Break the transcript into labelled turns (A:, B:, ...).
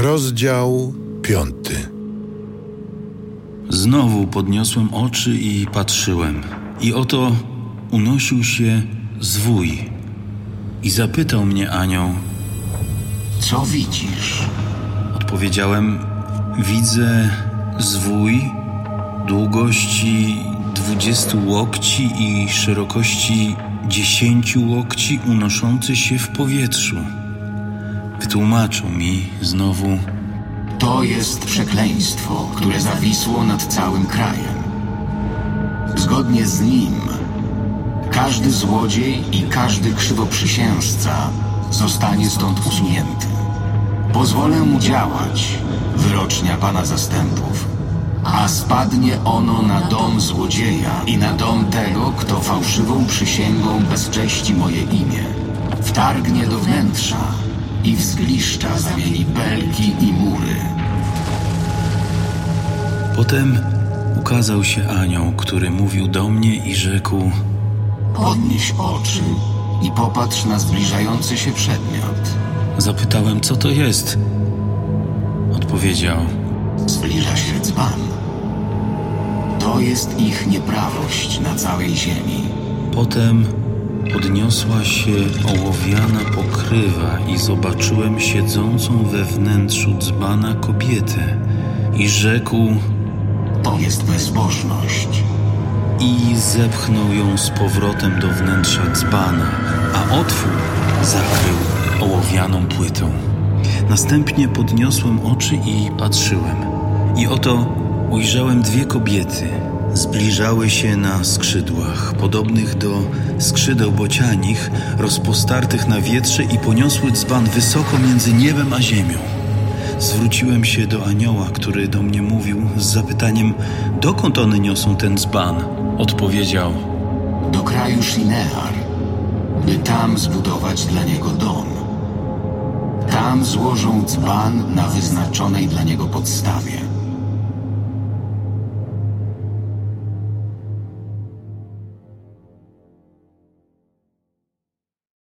A: Rozdział piąty.
B: Znowu podniosłem oczy i patrzyłem. I oto unosił się zwój. I zapytał mnie anioł.
C: Co widzisz?
B: Odpowiedziałem: Widzę zwój długości dwudziestu łokci i szerokości dziesięciu łokci unoszący się w powietrzu. Wytłumaczył mi znowu.
C: To jest przekleństwo, które zawisło nad całym krajem. Zgodnie z nim, każdy złodziej i każdy krzywoprzysiężca zostanie stąd usunięty. Pozwolę mu działać, wyrocznia Pana Zastępów, a spadnie ono na dom złodzieja i na dom tego, kto fałszywą przysięgą bezcześci moje imię. Wtargnie do wnętrza i w zgliszcza zamieni belki i mury.
B: Potem ukazał się anioł, który mówił do mnie i rzekł:
C: Podnieś oczy i popatrz na zbliżający się przedmiot.
B: Zapytałem, co to jest. Odpowiedział:
C: Zbliża się dzban. To jest ich nieprawość na całej ziemi.
B: Potem podniosła się ołowiana pokrywa i zobaczyłem siedzącą we wnętrzu dzbana kobietę. I rzekł:
C: To jest bezbożność.
B: i zepchnął ją z powrotem do wnętrza dzbana, a otwór zakrył ołowianą płytą. Następnie podniosłem oczy i patrzyłem. I oto ujrzałem dwie kobiety. Zbliżały się na skrzydłach, podobnych do skrzydeł bocianich, rozpostartych na wietrze i poniosły dzban wysoko między niebem a ziemią. Zwróciłem się do anioła, który do mnie mówił z zapytaniem, dokąd one niosą ten dzban. Odpowiedział,
C: Do kraju Shinear, by tam zbudować dla niego dom. Tam złożą dzban na wyznaczonej dla niego podstawie.